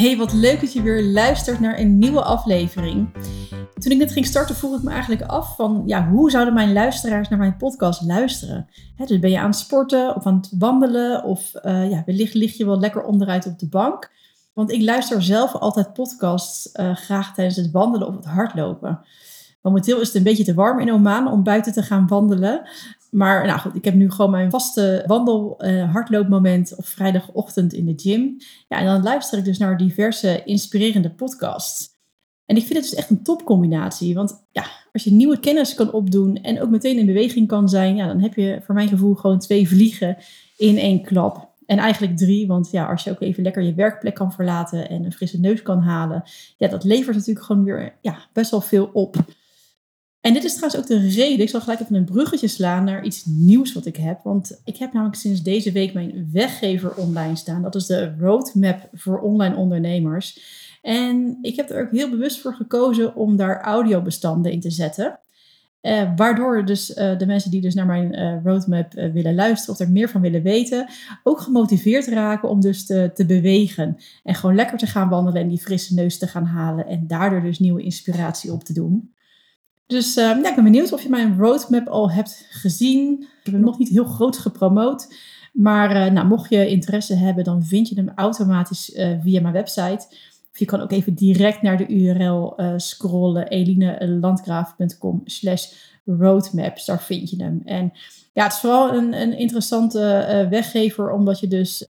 Hey, wat leuk dat je weer luistert naar een nieuwe aflevering. Toen ik net ging starten, vroeg ik me eigenlijk af van, ja, hoe zouden mijn luisteraars naar mijn podcast luisteren? dus ben je aan het sporten of aan het wandelen of uh, ja, wellicht lig je wel lekker onderuit op de bank. Want ik luister zelf altijd podcasts uh, graag tijdens het wandelen of het hardlopen. Momenteel is het een beetje te warm in Oman om buiten te gaan wandelen. Maar nou goed, ik heb nu gewoon mijn vaste wandel uh, hardloopmoment op vrijdagochtend in de gym. Ja, en dan luister ik dus naar diverse inspirerende podcasts. En ik vind het dus echt een topcombinatie. Want ja, als je nieuwe kennis kan opdoen en ook meteen in beweging kan zijn, ja, dan heb je voor mijn gevoel gewoon twee vliegen in één klap. En eigenlijk drie, want ja, als je ook even lekker je werkplek kan verlaten en een frisse neus kan halen, ja, dat levert natuurlijk gewoon weer ja, best wel veel op. En dit is trouwens ook de reden, ik zal gelijk even een bruggetje slaan naar iets nieuws wat ik heb. Want ik heb namelijk sinds deze week mijn weggever online staan. Dat is de Roadmap voor online ondernemers. En ik heb er ook heel bewust voor gekozen om daar audiobestanden in te zetten. Uh, waardoor dus uh, de mensen die dus naar mijn uh, roadmap willen luisteren of er meer van willen weten, ook gemotiveerd raken om dus te, te bewegen. En gewoon lekker te gaan wandelen en die frisse neus te gaan halen en daardoor dus nieuwe inspiratie op te doen. Dus uh, ja, ik ben benieuwd of je mijn roadmap al hebt gezien. Ik heb hem nog niet heel groot gepromoot. Maar uh, nou, mocht je interesse hebben, dan vind je hem automatisch uh, via mijn website. Of je kan ook even direct naar de URL scrollen. elinelandgraaf.com slash roadmaps. Daar vind je hem. En ja, het is vooral een, een interessante weggever. Omdat je dus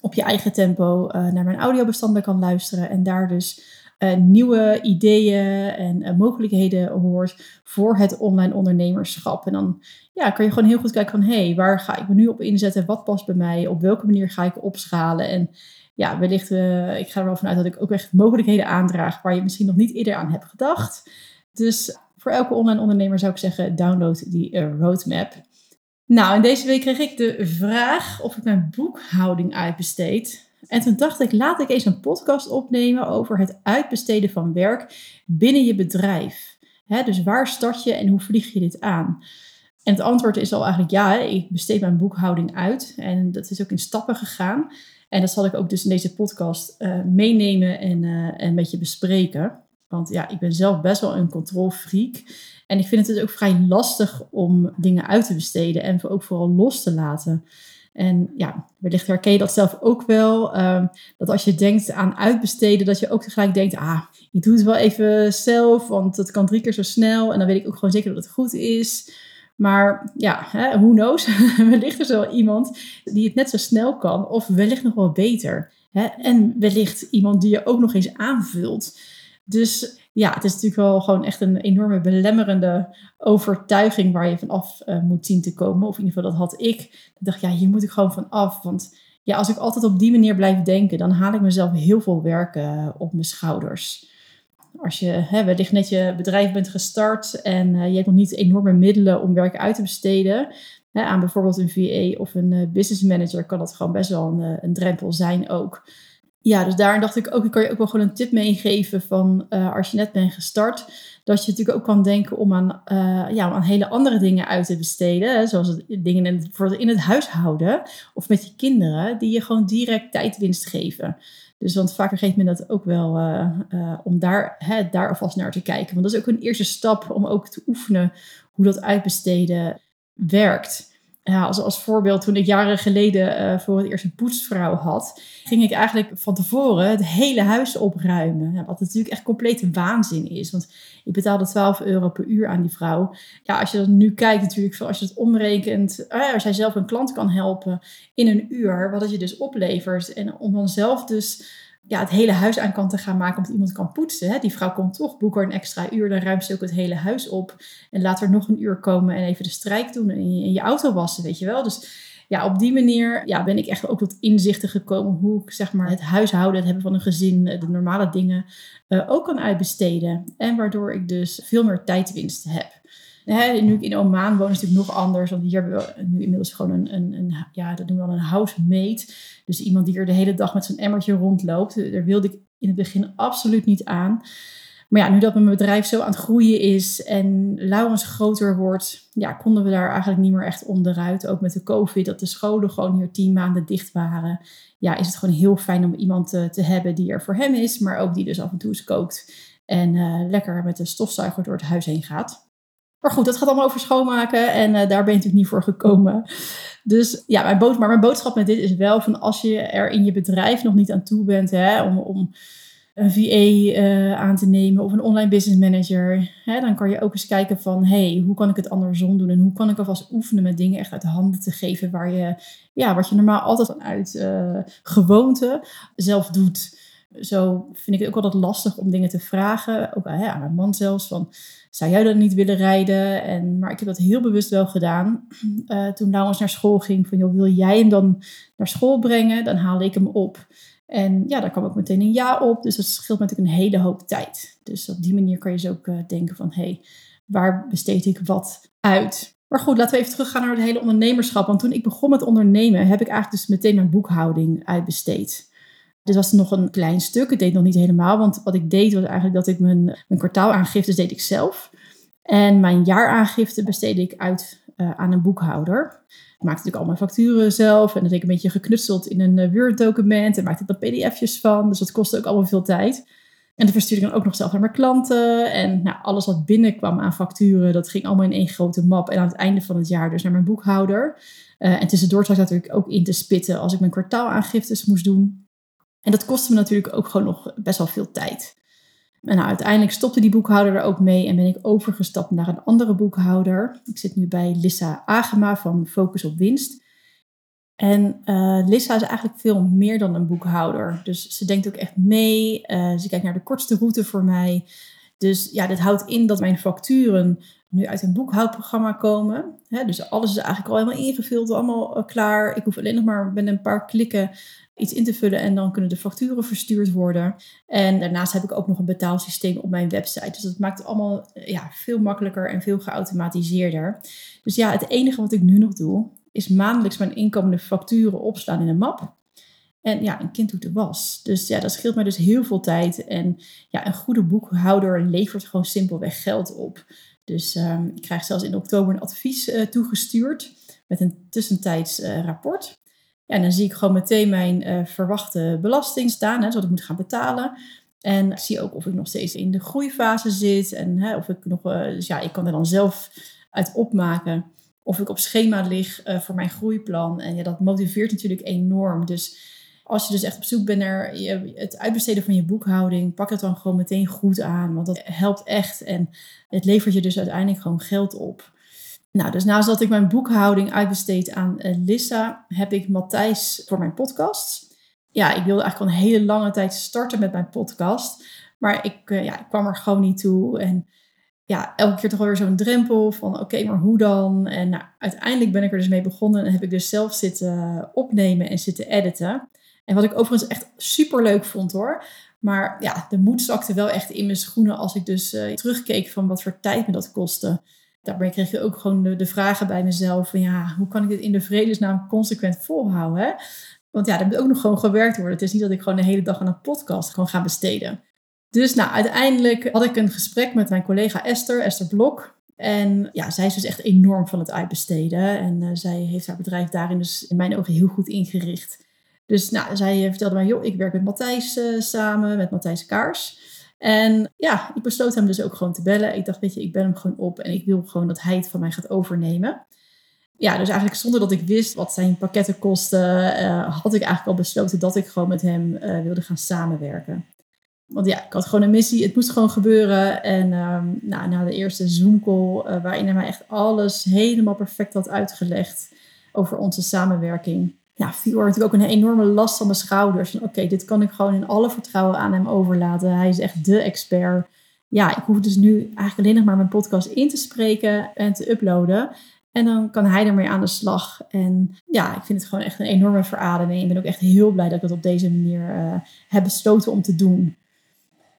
op je eigen tempo naar mijn audiobestanden kan luisteren. En daar dus uh, nieuwe ideeën en uh, mogelijkheden hoort voor het online ondernemerschap. En dan ja, kan je gewoon heel goed kijken van hé, hey, waar ga ik me nu op inzetten? Wat past bij mij? Op welke manier ga ik opschalen? En ja, wellicht, uh, ik ga er wel vanuit dat ik ook echt mogelijkheden aandraag waar je misschien nog niet eerder aan hebt gedacht. Dus voor elke online ondernemer zou ik zeggen, download die roadmap. Nou, en deze week kreeg ik de vraag of ik mijn boekhouding uitbesteed. En toen dacht ik, laat ik eens een podcast opnemen over het uitbesteden van werk binnen je bedrijf. dus waar start je en hoe vlieg je dit aan? En het antwoord is al eigenlijk ja, ik besteed mijn boekhouding uit. En dat is ook in stappen gegaan. En dat zal ik ook dus in deze podcast uh, meenemen en, uh, en met je bespreken. Want ja, ik ben zelf best wel een controlfreak. En ik vind het dus ook vrij lastig om dingen uit te besteden en ook vooral los te laten. En ja, wellicht herken je dat zelf ook wel. Um, dat als je denkt aan uitbesteden, dat je ook tegelijk denkt, ah, ik doe het wel even zelf, want het kan drie keer zo snel. En dan weet ik ook gewoon zeker dat het goed is. Maar ja, hè, who knows? wellicht is er wel iemand die het net zo snel kan, of wellicht nog wel beter. Hè? En wellicht iemand die je ook nog eens aanvult. Dus ja, het is natuurlijk wel gewoon echt een enorme belemmerende overtuiging waar je van af uh, moet zien te komen. Of in ieder geval, dat had ik. Ik dacht, ja, hier moet ik gewoon van af. Want ja, als ik altijd op die manier blijf denken, dan haal ik mezelf heel veel werk uh, op mijn schouders. Als je hè, wellicht net je bedrijf bent gestart en uh, je hebt nog niet enorme middelen om werk uit te besteden. Hè, aan bijvoorbeeld een VA of een business manager kan dat gewoon best wel een, een drempel zijn ook ja, dus daar dacht ik ook, ik kan je ook wel gewoon een tip meegeven van uh, als je net bent gestart, dat je natuurlijk ook kan denken om aan, uh, ja, om aan hele andere dingen uit te besteden. Zoals dingen in het, in het huishouden of met je kinderen, die je gewoon direct tijdwinst geven. Dus want vaker geeft men dat ook wel uh, om daar, hè, daar alvast naar te kijken. Want dat is ook een eerste stap om ook te oefenen hoe dat uitbesteden werkt ja, als, als voorbeeld, toen ik jaren geleden uh, voor het eerst een poetsvrouw had, ging ik eigenlijk van tevoren het hele huis opruimen. Wat natuurlijk echt complete waanzin is. Want ik betaalde 12 euro per uur aan die vrouw. Ja, als je dat nu kijkt, natuurlijk, als je het omrekent, uh, als jij zelf een klant kan helpen in een uur, wat het je dus oplevert. En om dan zelf dus ja, het hele huis aan kan te gaan maken omdat iemand kan poetsen. Hè? Die vrouw komt toch, boek er een extra uur, dan ruimt ze ook het hele huis op. En laat er nog een uur komen en even de strijk doen en je, auto wassen, weet je wel. Dus ja, op die manier ja, ben ik echt ook tot inzichten gekomen hoe ik zeg maar, het huishouden, het hebben van een gezin, de normale dingen ook kan uitbesteden. En waardoor ik dus veel meer tijdwinst heb. Nu ik in Oman woon, is het natuurlijk nog anders. Want hier hebben we nu inmiddels gewoon een, een, een ja, dat noemen we dan een housemate. Dus iemand die er de hele dag met zijn emmertje rondloopt. Daar wilde ik in het begin absoluut niet aan. Maar ja, nu dat mijn bedrijf zo aan het groeien is en Laurens groter wordt, ja, konden we daar eigenlijk niet meer echt onderuit. Ook met de COVID, dat de scholen gewoon hier tien maanden dicht waren. Ja, is het gewoon heel fijn om iemand te, te hebben die er voor hem is, maar ook die dus af en toe eens kookt. En uh, lekker met de stofzuiger door het huis heen gaat. Maar goed, dat gaat allemaal over schoonmaken en uh, daar ben je natuurlijk niet voor gekomen. Dus ja, mijn bood, maar mijn boodschap met dit is wel van als je er in je bedrijf nog niet aan toe bent hè, om, om een VA eh, aan te nemen of een online business manager, hè, dan kan je ook eens kijken van hey, hoe kan ik het andersom doen en hoe kan ik alvast oefenen met dingen echt uit de handen te geven waar je, ja, wat je normaal altijd vanuit uh, gewoonte zelf doet. Zo vind ik het ook altijd lastig om dingen te vragen, ook aan mijn man zelfs, van zou jij dan niet willen rijden? En, maar ik heb dat heel bewust wel gedaan. Uh, toen Laurens naar school ging, van joh, wil jij hem dan naar school brengen? Dan haalde ik hem op. En ja, daar kwam ook meteen een ja op. Dus dat scheelt natuurlijk een hele hoop tijd. Dus op die manier kan je dus ook uh, denken van, hé, hey, waar besteed ik wat uit? Maar goed, laten we even teruggaan naar het hele ondernemerschap. Want toen ik begon met ondernemen, heb ik eigenlijk dus meteen mijn boekhouding uitbesteed. Dit was nog een klein stuk. Het deed nog niet helemaal, want wat ik deed was eigenlijk dat ik mijn, mijn kwartaalaangiftes deed ik zelf. En mijn jaaraangifte besteedde ik uit uh, aan een boekhouder. Ik maakte natuurlijk al mijn facturen zelf en dat deed ik een beetje geknutseld in een uh, Word-document en maakte er pdf'jes van. Dus dat kostte ook allemaal veel tijd. En dat verstuurde ik dan ook nog zelf naar mijn klanten. En nou, alles wat binnenkwam aan facturen, dat ging allemaal in één grote map. En aan het einde van het jaar dus naar mijn boekhouder. Uh, en tussendoor zat ik natuurlijk ook in te spitten als ik mijn kwartaalaangiftes moest doen. En dat kostte me natuurlijk ook gewoon nog best wel veel tijd. En nou, uiteindelijk stopte die boekhouder er ook mee en ben ik overgestapt naar een andere boekhouder. Ik zit nu bij Lissa Agema van Focus op Winst. En uh, Lissa is eigenlijk veel meer dan een boekhouder. Dus ze denkt ook echt mee. Uh, ze kijkt naar de kortste route voor mij. Dus ja, dit houdt in dat mijn facturen nu uit een boekhoudprogramma komen. dus alles is eigenlijk al helemaal ingevuld, allemaal eh, klaar. Ik hoef alleen nog maar met een paar klikken iets in te vullen en dan kunnen de facturen verstuurd worden. En daarnaast heb ik ook nog een betaalsysteem op mijn website. Dus dat maakt het allemaal ja, veel makkelijker en veel geautomatiseerder. Dus ja, het enige wat ik nu nog doe, is maandelijks mijn inkomende facturen opslaan in een map. En ja, een kind doet de was. Dus ja, dat scheelt mij dus heel veel tijd. En ja, een goede boekhouder levert gewoon simpelweg geld op. Dus um, ik krijg zelfs in oktober een advies uh, toegestuurd met een tussentijds uh, rapport. En dan zie ik gewoon meteen mijn uh, verwachte belasting staan, hè, wat ik moet gaan betalen. En zie ook of ik nog steeds in de groeifase zit. En hè, of ik nog, dus ja, ik kan er dan zelf uit opmaken of ik op schema lig voor mijn groeiplan. En ja, dat motiveert natuurlijk enorm. Dus als je dus echt op zoek bent naar het uitbesteden van je boekhouding, pak het dan gewoon meteen goed aan. Want dat helpt echt en het levert je dus uiteindelijk gewoon geld op. Nou, dus naast dat ik mijn boekhouding uitbesteed aan uh, Lissa, heb ik Matthijs voor mijn podcast. Ja, ik wilde eigenlijk al een hele lange tijd starten met mijn podcast. Maar ik, uh, ja, kwam er gewoon niet toe. En ja, elke keer toch weer zo'n drempel van oké, maar hoe dan? En nou, uiteindelijk ben ik er dus mee begonnen en heb ik dus zelf zitten opnemen en zitten editen. En wat ik overigens echt super leuk vond hoor. Maar ja, de moed zakte wel echt in mijn schoenen als ik dus uh, terugkeek van wat voor tijd me dat kostte. Daarbij kreeg je ook gewoon de, de, vragen bij mezelf van ja, hoe kan ik dit in de vredesnaam consequent volhouden? Want ja, er moet ook nog gewoon gewerkt worden. Het is niet dat ik gewoon de hele dag aan een podcast gewoon ga besteden. Dus nou, uiteindelijk had ik een gesprek met mijn collega Esther, Esther Blok. En ja, zij is dus echt enorm van het uitbesteden. En uh, zij heeft haar bedrijf daarin dus in mijn ogen heel goed ingericht. Dus nou, zij vertelde mij, joh, ik werk met Matthijs uh, samen, met Matthijs Kaars. En ja, ik besloot hem dus ook gewoon te bellen. Ik dacht, weet je, ik bel hem gewoon op en ik wil gewoon dat hij het van mij gaat overnemen. Ja, dus eigenlijk zonder dat ik wist wat zijn pakketten kosten, uh, had ik eigenlijk al besloten dat ik gewoon met hem uh, wilde gaan samenwerken. Want ja, ik had gewoon een missie, het moest gewoon gebeuren. En um, nou, na de eerste Zoom-call, waarin hij mij echt alles helemaal perfect had uitgelegd over onze samenwerking, ja, er natuurlijk ook een enorme last van mijn schouders. Oké, dit kan ik gewoon in alle vertrouwen aan hem overlaten. Hij is echt de expert. Ja, ik hoef dus nu eigenlijk alleen nog maar mijn podcast in te spreken en te uploaden. En dan kan hij ermee aan de slag. En ja, ik vind het gewoon echt een enorme verademing. Ik ben ook echt heel blij dat ik dat op deze manier uh, heb besloten om te doen.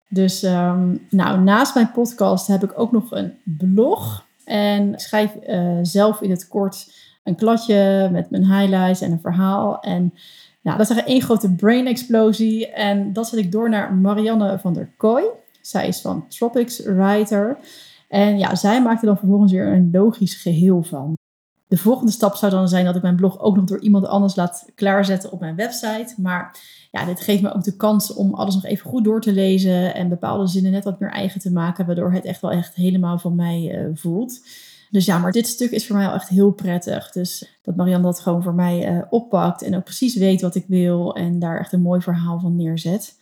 Dus um, nou, naast mijn podcast heb ik ook nog een blog. En schrijf uh, zelf in het kort een kladje met mijn highlights en een verhaal. En nou, dat is eigenlijk één grote brain explosie. En dat zet ik door naar Marianne van der Kooi. Zij is van Tropics Writer. En ja, zij maakt er dan vervolgens weer een logisch geheel van. De volgende stap zou dan zijn dat ik mijn blog ook nog door iemand anders laat klaarzetten op mijn website. Maar ja, dit geeft me ook de kans om alles nog even goed door te lezen en bepaalde zinnen net wat meer eigen te maken, waardoor het echt wel echt helemaal van mij uh, voelt. Dus ja, maar dit stuk is voor mij al echt heel prettig. Dus dat Marianne dat gewoon voor mij uh, oppakt en ook precies weet wat ik wil en daar echt een mooi verhaal van neerzet.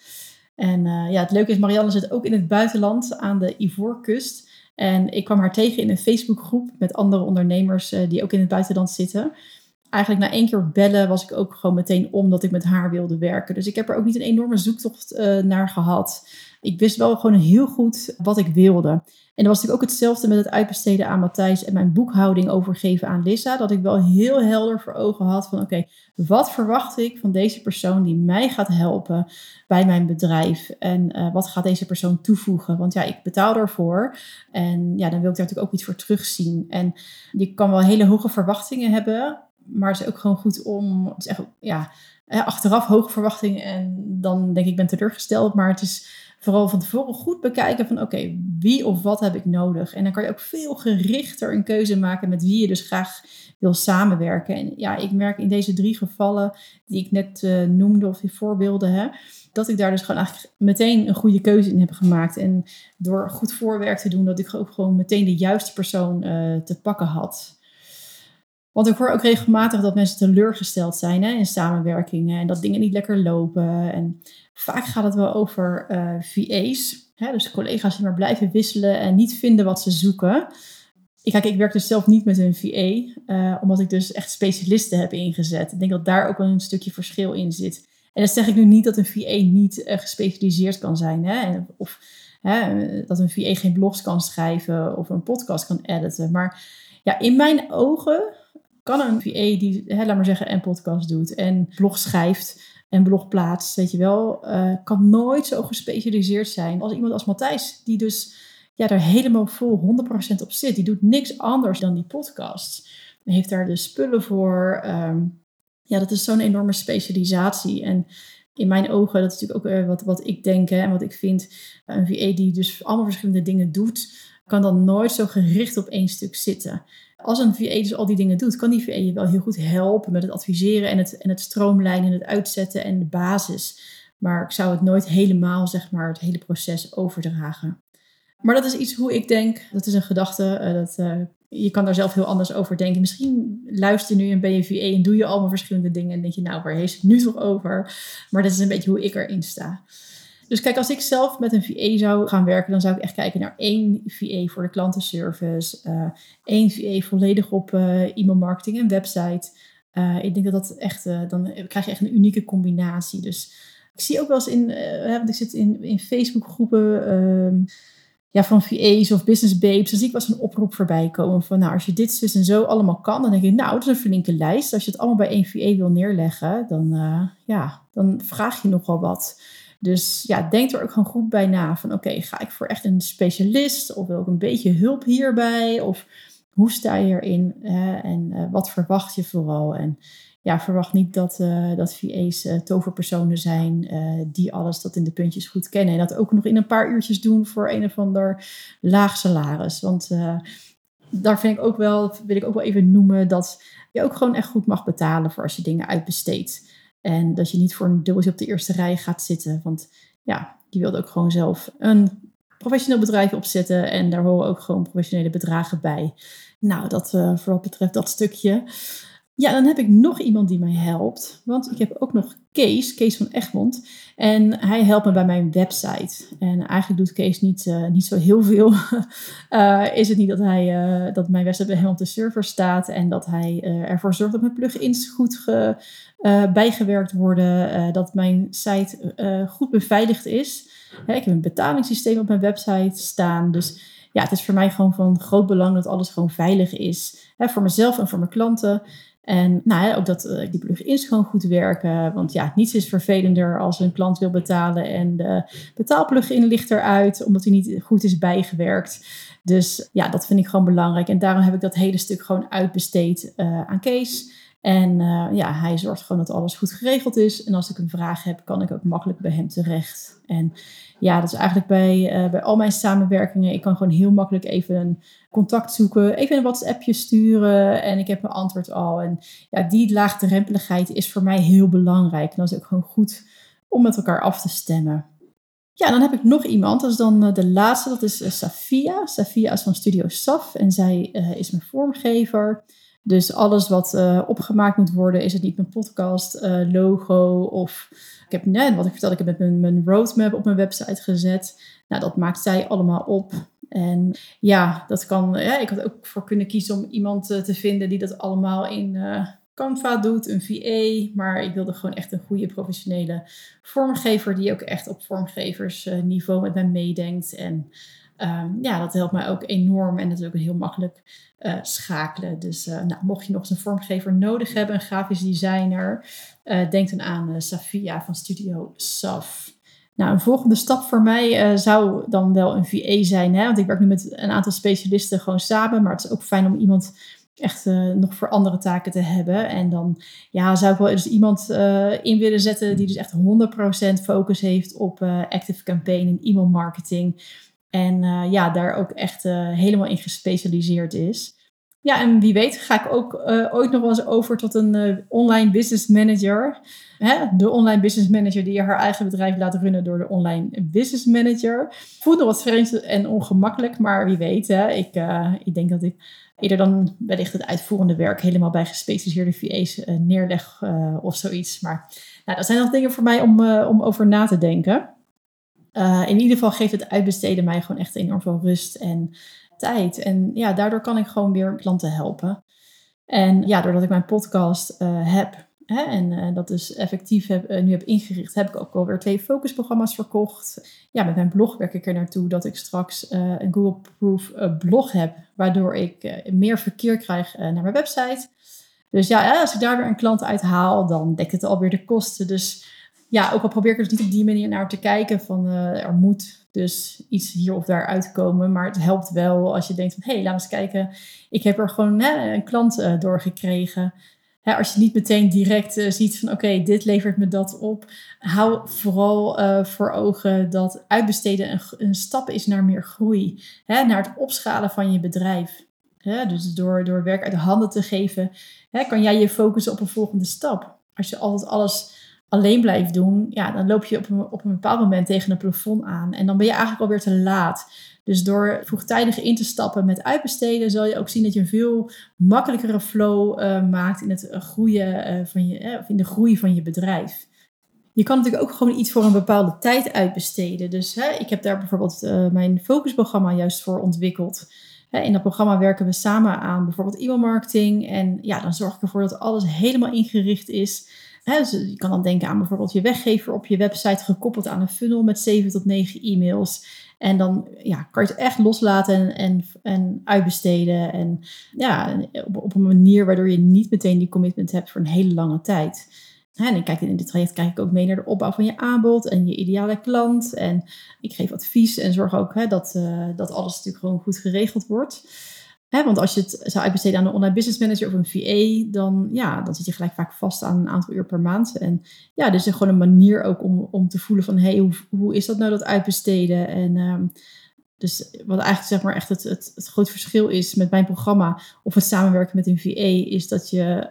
En uh, ja, het leuke is, Marianne zit ook in het buitenland aan de Ivoorkust. En ik kwam haar tegen in een Facebookgroep met andere ondernemers uh, die ook in het buitenland zitten. Eigenlijk na één keer bellen was ik ook gewoon meteen om dat ik met haar wilde werken. Dus ik heb er ook niet een enorme zoektocht naar gehad. Ik wist wel gewoon heel goed wat ik wilde. En dat was natuurlijk ook hetzelfde met het uitbesteden aan Matthijs en mijn boekhouding overgeven aan Lissa. Dat ik wel heel helder voor ogen had van oké, wat verwacht ik van deze persoon die mij gaat helpen bij mijn bedrijf? En uh, wat gaat deze persoon toevoegen? Want ja, ik betaal ervoor. En ja, dan wil ik daar natuurlijk ook iets voor terugzien. En je kan wel hele hoge verwachtingen hebben. Maar het is ook gewoon goed om, het echt, ja, achteraf hoge verwachtingen en dan denk ik, ben teleurgesteld. Maar het is vooral van tevoren goed bekijken van oké, wie of wat heb ik nodig? En dan kan je ook veel gerichter een keuze maken met wie je dus graag wil samenwerken. En ja, ik merk in deze drie gevallen die ik net uh, noemde of die voorbeelden, hè, dat ik daar dus gewoon eigenlijk meteen een goede keuze in heb gemaakt. En door goed voorwerk te doen, dat ik ook gewoon meteen de juiste persoon uh, te pakken had. Want ik hoor ook regelmatig dat mensen teleurgesteld zijn hè, in samenwerkingen en dat dingen niet lekker lopen. En vaak gaat het wel over uh, eh, VA's, hè, dus collega's die maar blijven wisselen en niet vinden wat ze zoeken. Ik, kijk, ik werk dus zelf niet met een VA, eh, omdat ik dus echt specialisten heb ingezet. Ik denk dat daar ook wel een stukje verschil in zit. En dat zeg ik nu niet dat een VA niet uh, gespecialiseerd kan zijn. Hè, of hè, dat een VA geen blogs kan schrijven of een podcast kan editen. Maar ja, in mijn ogen kan een VA die, hè, laat maar zeggen, een podcast doet en blog schrijft en blog plaatst, weet je wel, uh, kan nooit zo gespecialiseerd zijn als iemand als Matthijs, die dus ja, daar helemaal vol 100% op zit. Die doet niks anders dan die podcasts. Hij heeft daar de spullen voor. Um, ja, dat is zo'n enorme specialisatie. En in mijn ogen, dat is natuurlijk ook uh, wat, wat ik denk hè, en wat ik vind. Een VA die dus allemaal verschillende dingen doet, kan dan nooit zo gericht op één stuk zitten als een VA dus al die dingen doet, kan die VA je wel heel goed helpen met het adviseren en het, en het stroomlijnen en het uitzetten en de basis. Maar ik zou het nooit helemaal, zeg maar, het hele proces overdragen. Maar dat is iets hoe ik denk. Dat is een gedachte. Uh, dat, uh, je kan daar zelf heel anders over denken. Misschien luister je nu een BVA en doe je allemaal verschillende dingen. En denk je, nou, waar heeft het nu toch over? Maar dat is een beetje hoe ik erin sta. Dus kijk, als ik zelf met een VA zou gaan werken, dan zou ik echt kijken naar één VA voor de klantenservice, uh, één VA volledig op uh, e-mailmarketing en website. Uh, ik denk dat dat echt, dan krijg je echt een unieke combinatie. Dus ik zie ook wel eens in, want ik zit in, in Facebookgroepen um, ja, van VA's of business babes, dan zie ik wel eens een oproep voorbij komen van, nou, als je dit, zus en zo allemaal kan, dan denk ik, nou, dat is een flinke lijst. Als je het allemaal bij één VA wil neerleggen, dan, ja, dan vraag je nogal wat. Dus ja, denk er ook gewoon goed bij na van oké, ga ik voor echt een specialist of wil ik een beetje hulp hierbij? Of hoe sta je erin en uh, wat verwacht je vooral? En ja, verwacht niet dat, uh, dat VA's eh, toverpersonen zijn die alles tot in de puntjes goed kennen. En dat ook nog in een paar uurtjes doen voor een of ander laag salaris. Want daar vind ik ook wel, wil ik ook wel even noemen, dat je ook gewoon echt goed mag betalen voor als je dingen uitbesteedt. En dat je niet voor een dubbeltje op de eerste rij gaat zitten. Want ja, je wilt ook gewoon zelf een professioneel bedrijf opzetten. En daar horen ook gewoon professionele bedragen bij. Nou, dat uh, voor wat betreft dat stukje. Ja, dan heb ik nog iemand die mij helpt. Want ik heb ook nog Kees, Kees van Egmond. En hij helpt me bij mijn website. En eigenlijk doet Kees niet, uh, niet zo heel veel. uh, is het niet dat, hij, uh, dat mijn website hem op de server staat. En dat hij ervoor zorgt dat mijn plugins goed ge, bijgewerkt worden. dat mijn site goed beveiligd is. ik heb een betalingssysteem op mijn website staan. Dus ja, het is voor mij gewoon van groot belang dat alles gewoon veilig is. Hè, voor mezelf en voor mijn klanten. En nou, ook dat uh, die plugins gewoon goed werken. Want ja, niets is vervelender als een klant wil betalen en de betaalplugin ligt eruit omdat hij niet goed is bijgewerkt. Dus ja, dat vind ik gewoon belangrijk. En daarom heb ik dat hele stuk gewoon uitbesteed uh, aan Kees. En uh, ja, hij zorgt gewoon dat alles goed geregeld is. En als ik een vraag heb, kan ik ook makkelijk bij hem terecht. En ja, dat is eigenlijk bij, uh, bij al mijn samenwerkingen. Ik kan gewoon heel makkelijk even een contact zoeken, even een WhatsAppje sturen en ik heb mijn antwoord al. En ja, die laagdrempeligheid is voor mij heel belangrijk. En dat is ook gewoon goed om met elkaar af te stemmen. Ja, dan heb ik nog iemand. Dat is dan uh, de laatste. Dat is Safia. Safia is van Studio Saf en zij is mijn vormgever. Dus alles wat uh, opgemaakt moet worden, is het niet mijn podcast, uh, logo of ik heb net wat ik vertelde, ik heb mijn, mijn roadmap op mijn website gezet. Nou, dat maakt zij allemaal op. En ja, dat kan. Ja, ik had ook voor kunnen kiezen om iemand uh, te vinden die dat allemaal in Canva doet, een VA. Maar ik wilde gewoon echt een goede professionele vormgever die ook echt op vormgeversniveau met mij meedenkt. En um, ja, dat helpt mij ook enorm en dat is ook heel makkelijk uh, schakelen. Dus uh, nou, mocht je nog eens een vormgever nodig hebben, een grafisch designer, uh, denk dan aan Safia van Studio Saf. Nou, een volgende stap voor mij zou dan wel een VA zijn. Hè? Want ik werk nu met een aantal specialisten gewoon samen. Maar het is ook fijn om iemand echt nog voor andere taken te hebben. En dan ja, zou ik wel eens iemand in willen zetten die dus echt 100% focus heeft op active campaign en e-mail marketing. En uh, ja, daar ook echt uh, helemaal in gespecialiseerd is. Ja, en wie weet ga ik ook uh, ooit nog wel eens over tot een online business manager. Hè? De online business manager die haar eigen bedrijf laat runnen door de online business manager. Voelt nog wat vreemd en ongemakkelijk, maar wie weet. Hè? Ik, ik denk dat ik eerder dan wellicht het uitvoerende werk helemaal bij gespecialiseerde VA's neerleg of zoiets. Maar nou, dat zijn nog dingen voor mij om, om over na te denken. Uh, in ieder geval geeft het uitbesteden mij gewoon echt enorm veel rust en tijd. En ja, daardoor kan ik gewoon weer klanten helpen. En ja, doordat ik mijn podcast uh, heb hè, en uh, dat dus effectief heb, nu heb ingericht, heb ik ook alweer twee focusprogramma's verkocht. Ja, met mijn blog werk ik er naartoe dat ik straks een Google-proof blog heb, waardoor ik meer verkeer krijg naar mijn website. Dus ja, als ik daar weer een klant uit haal, dan dekt het alweer de kosten. Dus ja, ook al probeer ik er dus niet op die manier naar te kijken van uh, er moet dus iets hier of daar uitkomen. Maar het helpt wel als je denkt van hé, hey, laat eens kijken. Ik heb er gewoon hè, een klant uh, doorgekregen. Hè, als je niet meteen direct uh, ziet van oké, dit levert me dat op. Hou vooral voor ogen dat uitbesteden een, een, stap is naar meer groei. Hè, naar het opschalen van je bedrijf. Hè, dus door, door werk uit de handen te geven, hè, kan jij je focussen op een volgende stap. Als je altijd alles alleen blijft doen, ja, dan loop je op een, op een bepaald moment tegen een plafond aan. En dan ben je eigenlijk alweer te laat. Dus door vroegtijdig in te stappen met uitbesteden, zal je ook zien dat je een veel makkelijkere flow uh, maakt in het uh, groeien uh, van je, of in de groei van je bedrijf. Je kan natuurlijk ook gewoon iets voor een bepaalde tijd uitbesteden. Dus hè, ik heb daar bijvoorbeeld mijn focusprogramma juist voor ontwikkeld. In dat programma werken we samen aan bijvoorbeeld e-mailmarketing. En ja, dan zorg ik ervoor dat alles helemaal ingericht is dus je kan dan denken aan bijvoorbeeld je weggever op je website gekoppeld aan een funnel met 7 tot 9 e-mails. En dan ja, kan je het echt loslaten en, en, en uitbesteden. En ja, op, op, een manier waardoor je niet meteen die commitment hebt voor een hele lange tijd. En ik kijk in dit traject kijk ik ook mee naar de opbouw van je aanbod en je ideale klant. En ik geef advies en zorg ook hè, dat, uh, dat alles natuurlijk gewoon goed geregeld wordt want als je het zou uitbesteden aan een online business manager of een VA, dan, ja, dan zit je gelijk vaak vast aan een aantal uur per maand. En ja, dus gewoon een manier ook om, om te voelen van, hé, hey, hoe, hoe is dat nou dat uitbesteden? En um, dus wat eigenlijk zeg maar echt het, het, het groot verschil is met mijn programma of het samenwerken met een VA, is dat je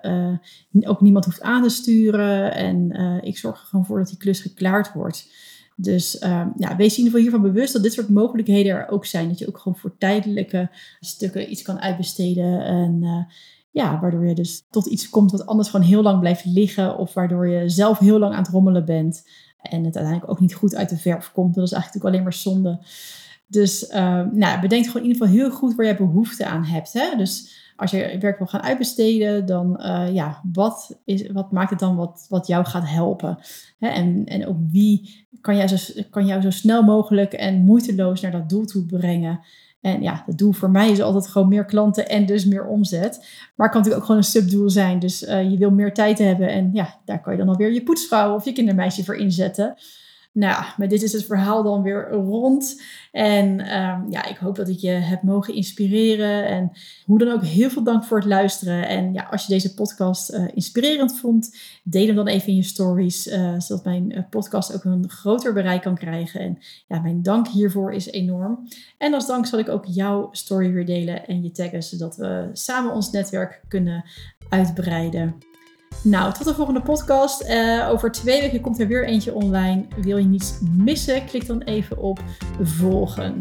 uh, ook niemand hoeft aan te sturen. En uh, ik zorg er gewoon voor dat die klus geklaard wordt. Dus um, ja, wees in ieder geval hiervan bewust dat dit soort mogelijkheden er ook zijn. Dat je ook gewoon voor tijdelijke stukken iets kan uitbesteden. En uh, ja, waardoor je dus tot iets komt wat anders gewoon heel lang blijft liggen. Of waardoor je zelf heel lang aan het rommelen bent. En het uiteindelijk ook niet goed uit de verf komt. Dat is eigenlijk alleen maar zonde. Dus uh, nou, bedenk gewoon in ieder geval heel goed waar je behoefte aan hebt. Hè? Dus als je werk wil gaan uitbesteden, dan uh, ja, wat, is, wat maakt het dan wat, wat jou gaat helpen? Hè? En, en ook wie kan jou, zo, kan jou zo snel mogelijk en moeiteloos naar dat doel toe brengen? En ja, het doel voor mij is altijd gewoon meer klanten en dus meer omzet. Maar het kan natuurlijk ook gewoon een subdoel zijn. Dus je wil meer tijd hebben en ja, daar kan je dan alweer je poetsvrouw of je kindermeisje voor inzetten. Nou, maar dit is het verhaal dan weer rond. En ehm, ja, ik hoop dat ik je heb mogen inspireren. En hoe dan ook, heel veel dank voor het luisteren. En ja, als je deze podcast uh, inspirerend vond, deel hem dan even in je stories. Uh, zodat mijn uh, podcast ook een groter bereik kan krijgen. En ja, mijn dank hiervoor is enorm. En als dank zal ik ook jouw story weer delen en je taggen, zodat we samen ons netwerk kunnen uitbreiden. Nou, tot de volgende podcast. Uh, over twee weken komt er weer eentje online. Wil je niets missen? Klik dan even op volgen.